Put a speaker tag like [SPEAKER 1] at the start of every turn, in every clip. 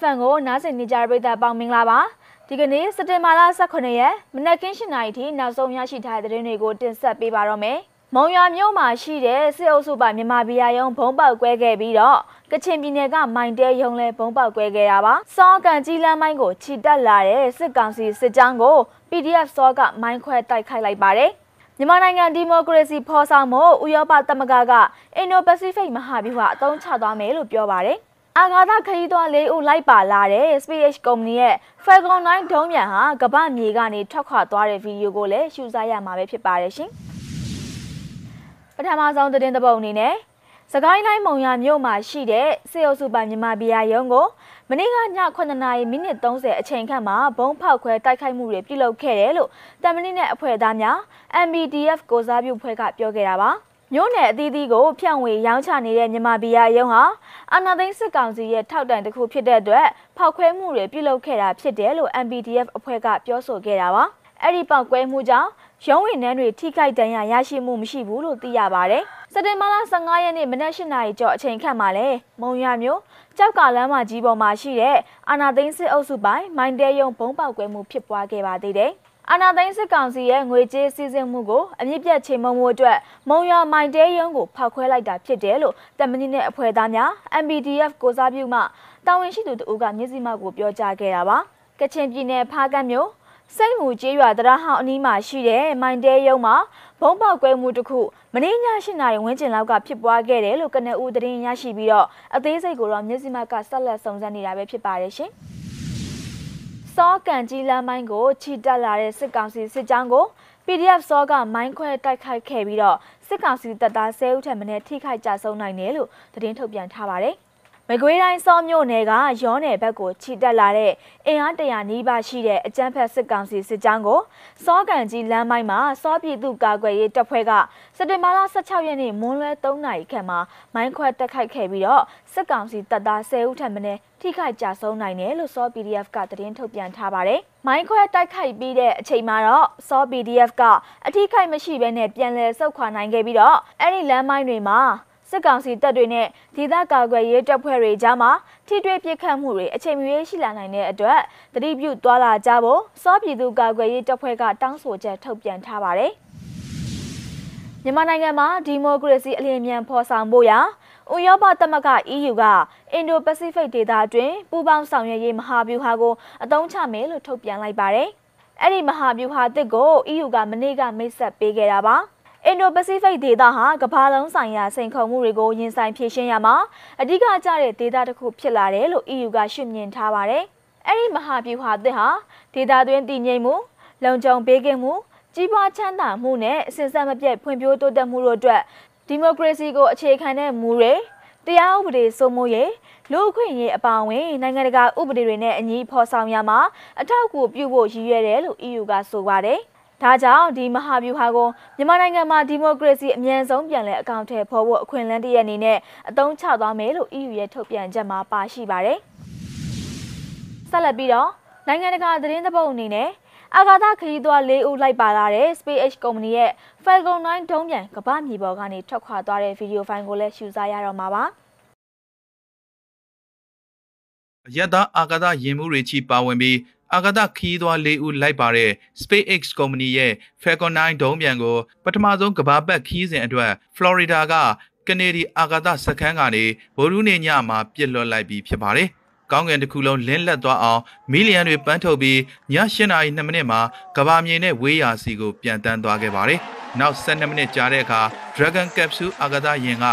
[SPEAKER 1] FM ကိုနားဆင်နေကြတဲ့ပရိသတ်ပေါင်းမင်္ဂလာပါဒီကနေ့စက်တင်ဘာလ18ရက်မနက်ခင်း7:00နာရီထိနောက်ဆုံးရရှိထားတဲ့သတင်းတွေကိုတင်ဆက်ပေးပါတော့မယ်မုံရွာမြို့မှာရှိတဲ့စစ်အုပ်စုပါမြန်မာပြည်ရုံဘုံပေါက်ကွဲခဲ့ပြီးတော့ကချင်ပြည်နယ်ကမိုင်တဲရုံလဲဘုံပေါက်ကွဲခဲ့တာပါစောကန်ကြီးလမ်းမိုင်းကိုခြိတက်လာတဲ့စစ်ကောင်စီစစ်ကြောင်းကို PDF စောကမိုင်းခွဲတိုက်ခိုက်လိုက်ပါတယ်မြန်မာနိုင်ငံဒီမိုကရေစီဖော်ဆောင်မှုဥရောပသမဂ္ဂကအင်ဒိုပစိဖိတ်မဟာဗျူဟာအသုံးချသွားမယ်လို့ပြောပါတယ် အာဂါသခရီးသွားလေးဦးလိုက်ပါလာတဲ့ SpaceX ကုမ္ပဏီရဲ့ Falcon 9ဒုံးပျံဟာကမ္ဘာမြေကနေထွက်ခွာသွားတဲ့ဗီဒီယိုကိုလည်းရှုစားရမှာပဲဖြစ်ပါတယ်ရှင်။ပထမဆုံးသတင်းသဘောအနေနဲ့စကိုင်းတိုင်းမုံရမြို့မှာရှိတဲ့စေအုပ်စုပိုင်မြန်မာပြည်ရုံးကိုမနေ့ကည9နာရီမိနစ်30အချိန်ခန့်မှာဘုံဖောက်ခွဲတိုက်ခိုက်မှုတွေပြုလုပ်ခဲ့တယ်လို့တမန်နဲ့အဖွဲ့သားများ MBDF ကိုစားပြုဖွဲ့ကပြောခဲ့တာပါ။ မြို့နယ်အသီးသီးကိုဖြန့်ဝေရောင်းချနေတဲ့မြန်မာပြည်ရရုံးဟာအာဏာသိမ်းစစ်ကောင်စီရဲ့ထောက်တိုင်တစ်ခုဖြစ်တဲ့အတွက်ဖောက်ခွဲမှုတွေပြုလုပ်ခဲ့တာဖြစ်တယ်လို့ MPDF အဖွဲ့ကပြောဆိုခဲ့တာပါအဲ့ဒီပောက်ကွဲမှုကြောင့်ရုံးဝင်နှန်းတွေထိခိုက်ဒဏ်ရာရရှိမှုမရှိဘူးလို့သိရပါတယ်စက်တင်ဘာလ15ရက်နေ့မနက်၈နာရီကျော်အချိန်ခန့်မှာလဲမုံရမျိုးကြောက်ကလမ်းမကြီးပေါ်မှာရှိတဲ့အာနာသိန်းစစ်အုပ်စုပိုင်းမိုင်းတဲယုံဘုံပေါက်ကွဲမှုဖြစ်ပွားခဲ့ပါသေးတယ် အာနာသိန်းစစ်ကောင်စီရဲ့ငွေကြေးစည်းစိမ်မှုကိုအမြင့်ပြတ်ချိန်မုံမှုအတွက်မုံရမိုင်တဲရုံးကိုဖောက်ခွဲလိုက်တာဖြစ်တယ်လို့တမန်ကြီးနဲ့အဖွဲ့သားများ MBDF ကိုစားပြုမှတာဝန်ရှိသူတို့ကမျက်စိမှောက်ကိုပြောကြားခဲ့တာပါကချင်ပြည်နယ်ဖားကတ်မြို့စိတ်မူကျေးရွာတရဟောင်းအနီးမှာရှိတဲ့မိုင်တဲရုံးမှာဘုံပေါက်ကွဲမှုတစ်ခုမနေ့ည၈နာရီဝန်းကျင်လောက်ကဖြစ်ပွားခဲ့တယ်လို့ကနအူသတင်းရရှိပြီးတော့အသေးစိတ်ကိုတော့မျက်စိမှောက်ကဆက်လက်စုံစမ်းနေတာပဲဖြစ်ပါတယ်ရှင်။ စောကန်ကြီးလမ်းမိုင်းကိုခြိတက်လာတဲ့စစ်ကောင်စီစစ်ကြောင်းကို PDF စောကမိုင်းခွဲတိုက်ခိုက်ခဲ့ပြီးတော့စစ်ကောင်စီတပ်သား10ဦးထက်မနည်းထိခိုက်ကြဆုံးနိုင်တယ်လို့သတင်းထုတ်ပြန်ထားပါတယ်။ မကွေးတိုင်းစောမြို့နယ်ကရောနယ်ဘက်ကိုခြိတက်လာတဲ့အင်အားတရာနီးပါးရှိတဲ့အကြမ်းဖက်စစ်ကောင်စီစစ်ကြောင်းကိုစောကန်ကြီးလမ်းမိုင်းမှာစောပြည်သူကာကွယ်ရေးတပ်ဖွဲ့ကစက်တင်ဘာလ16ရက်နေ့မွန်းလွဲ3နာရီခန့်မှာမိုင်းခွဲတက်ခိုက်ခဲ့ပြီးတော့စစ်ကောင်စီတပ်သား10ဦးထက်မနည်းထိခိုက်ကြဆုံးနိုင်တယ်လို့စော PDF ကသတင်းထုတ်ပြန်ထားပါတယ်။မိုင်းခွဲတိုက်ခိုက်ပြီးတဲ့အချိန်မှာတော့စော PDF ကအထိခိုက်မရှိဘဲနဲ့ပြန်လည်ဆုတ်ခွာနိုင်ခဲ့ပြီးတော့အဲ့ဒီလမ်းမိုင်းတွေမှာ စစ်ကောင်စီတပ်တွေနဲ့ဒေသကာကွယ်ရေးတပ်ဖွဲ့တွေကြားမှာထိတွေ့ပစ်ခတ်မှုတွေအချိန်မရွေးရှိလာနိုင်တဲ့အတွက်တတိပြုသွားလာကြဖို့စောပြည်သူကာကွယ်ရေးတပ်ဖွဲ့ကတောင်းဆိုချက်ထုတ်ပြန်ထားပါတယ်။မြန်မာနိုင်ငံမှာဒီမိုကရေစီအလျင်မြန်ဖော်ဆောင်ဖို့ရာဥရောပသမဂ္ဂ EU ကအင်ဒိုပစိဖိတ်ဒေသအတွင်းပူးပေါင်းဆောင်ရွက်ရေးမဟာဗျူဟာကိုအသုံးချမယ်လို့ထုတ်ပြန်လိုက်ပါတယ်။အဲ့ဒီမဟာဗျူဟာအသစ်ကို EU ကမနေ့ကမိတ်ဆက်ပေးခဲ့တာပါ။ အင်ဒိုပစိဖိတ်ဒေသဟာကမ္ဘာလုံးဆိုင်ရာစိန်ခေါ်မှုတွေကိုရင်ဆိုင်ဖြေရှင်းရမှာအဓိကကျတဲ့ဒေသတစ်ခုဖြစ်လာတယ်လို့ EU ကရှုမြင်ထားပါတယ်။အဲ့ဒီမဟာဗျူဟာအသစ်ဟာဒေသတွင်းတည်ငြိမ်မှုလုံခြုံပေးကင်းမှုကြီးပွားချမ်းသာမှုနဲ့အစဉ်ဆက်မပြတ်ဖွံ့ဖြိုးတိုးတက်မှုတို့အတွက်ဒီမိုကရေစီကိုအခြေခံတဲ့မူတွေတရားဥပဒေစိုးမိုးရေးလူ့အခွင့်အရေးအပါအဝင်နိုင်ငံတကာဥပဒေတွေနဲ့အညီဖော်ဆောင်ရမှာအထောက်အကူပြုဖို့ရည်ရွယ်တယ်လို့ EU ကဆိုပါတယ်။ ဒါကြောင့်ဒီမဟာဗျူဟာကိုမြန်မာနိုင်ငံမှာဒီမိုကရေစီအမြန်ဆုံးပြန်လည်အကောင့်ထဲပေါ်ဖို့အခွင့်အလမ်းတရအနေနဲ့အသုံးချသွားမယ်လို့ EU ရဲ့ထုတ်ပြန်ချက်မှာပါရှိပါတယ်။ဆက်လက်ပြီးတော့နိုင်ငံတကာသတင်းသဘောအနေနဲ့အာဂါသခရီးသွား၄ဦးလိုက်ပါလာတဲ့ SpaceX ကုမ္ပဏီရဲ့ Falcon 9ဒုံးပျံကမ္ဘာမြေပေါ်ကနေထွက်ခွာသွားတဲ့ဗီဒီယိုဖိုင်ကိုလည်းရှုစားရတော့မှာပါ။
[SPEAKER 2] ရတအာဂါသရင်မှုတွေချီပါဝင်ပြီး အာဂါသခီးသွား၄ဦးလိုက်ပါတဲ့ SpaceX ကုမ္ပဏီရဲ့ Falcon 9ဒုံးပျံကိုပထမဆုံးကမ္ဘာပတ်ခီးစဉ်အတွက် Florida ကကနေဒီအာဂါသစခန်းကနေဗိုလ်ရူးနေညမှာပြစ်လွှတ်လိုက်ပြီးဖြစ်ပါတယ်။ကောင်းကင်တစ်ခုလုံးလင်းလက်သွားအောင်မီလီယံတွေပန်းထုတ်ပြီးည8နာရီ2မိနစ်မှာကဘာမြေနဲ့ဝေးရာစီကိုပြန်တန်းသွားခဲ့ပါတယ်။နောက်12မိနစ်ကြာတဲ့အခါ Dragon Capsule အာကာသယာဉ်က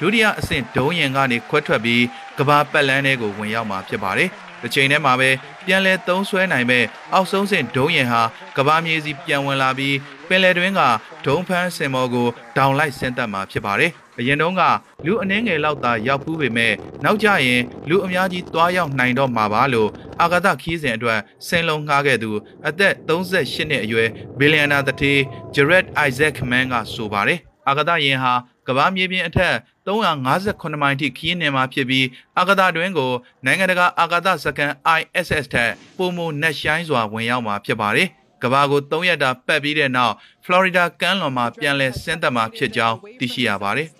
[SPEAKER 2] ဒုတိယအဆင့်ဒုံးယာဉ်ကနေခွဲထွက်ပြီးကဘာပတ်လန်းထဲကိုဝင်ရောက်မှာဖြစ်ပါတယ်။တစ်ချိန်တည်းမှာပဲပြန်လဲသုံးဆွဲနိုင်မဲ့အောက်ဆုံးစင်ဒုံးရင်ဟာကဘာမြေစီပြန်ဝင်လာပြီးပင်လယ်တွင်းကဒုံဖန်းစင်မော်ကိုဒေါင်လိုက်ဆင်းသက်မှာဖြစ်ပါတယ်။အရင်တုန်းကလူအနှင်းငယ်လောက်သာရောက်ဖူးပေမဲ့နောက်ကျရင်လူအများကြီးတွားရောက်နိုင်တော့မှာပါလို့အာဂါသခီးစဉ်အတွက်ဆင်လုံးငှားခဲ့သူအသက်38နှစ်အရွယ်ဘီလီယံနာတထေးဂျရက်အိုက်ဇက်မန်ကဆိုပါတယ်။အာဂါသယင်ဟာ ကဘာမြေပြင်အထက်358မိုင်ထိခီးနေမှာဖြစ်ပြီးအာကာသတွင်းကိုနိုင်ငံတကာအာကာသစခန်း ISS ထက်ပုံမနက်ရှိုင်းစွာဝင်ရောက်မှာဖြစ်ပါတယ်။ကဘာကို3ရက်တာပတ်ပြီးတဲ့နောက်ဖလော်ရီဒါကမ်းလွန်မှာပြန်လည်ဆင်းသက်မှာဖြစ်ကြောင်းသိရှိရပါတယ်။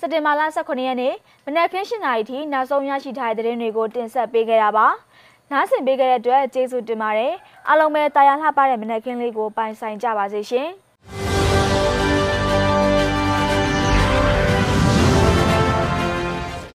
[SPEAKER 1] စက်တင်ဘာလ18ရက်နေ့မနက်ခင်း7:00နာရီထိနောက်ဆုံးရရှိထားတဲ့သတင်းတွေကိုတင်ဆက်ပေးခဲ့တာပါ။နားဆင်ပေးခဲ့တဲ့အတွက်ကျေးဇူးတင်ပါတယ်။အားလုံးပဲတာယာလှပတဲ့မနက်ခင်းလေးကိုပိုင်ဆိုင်ကြပါစေရှင်။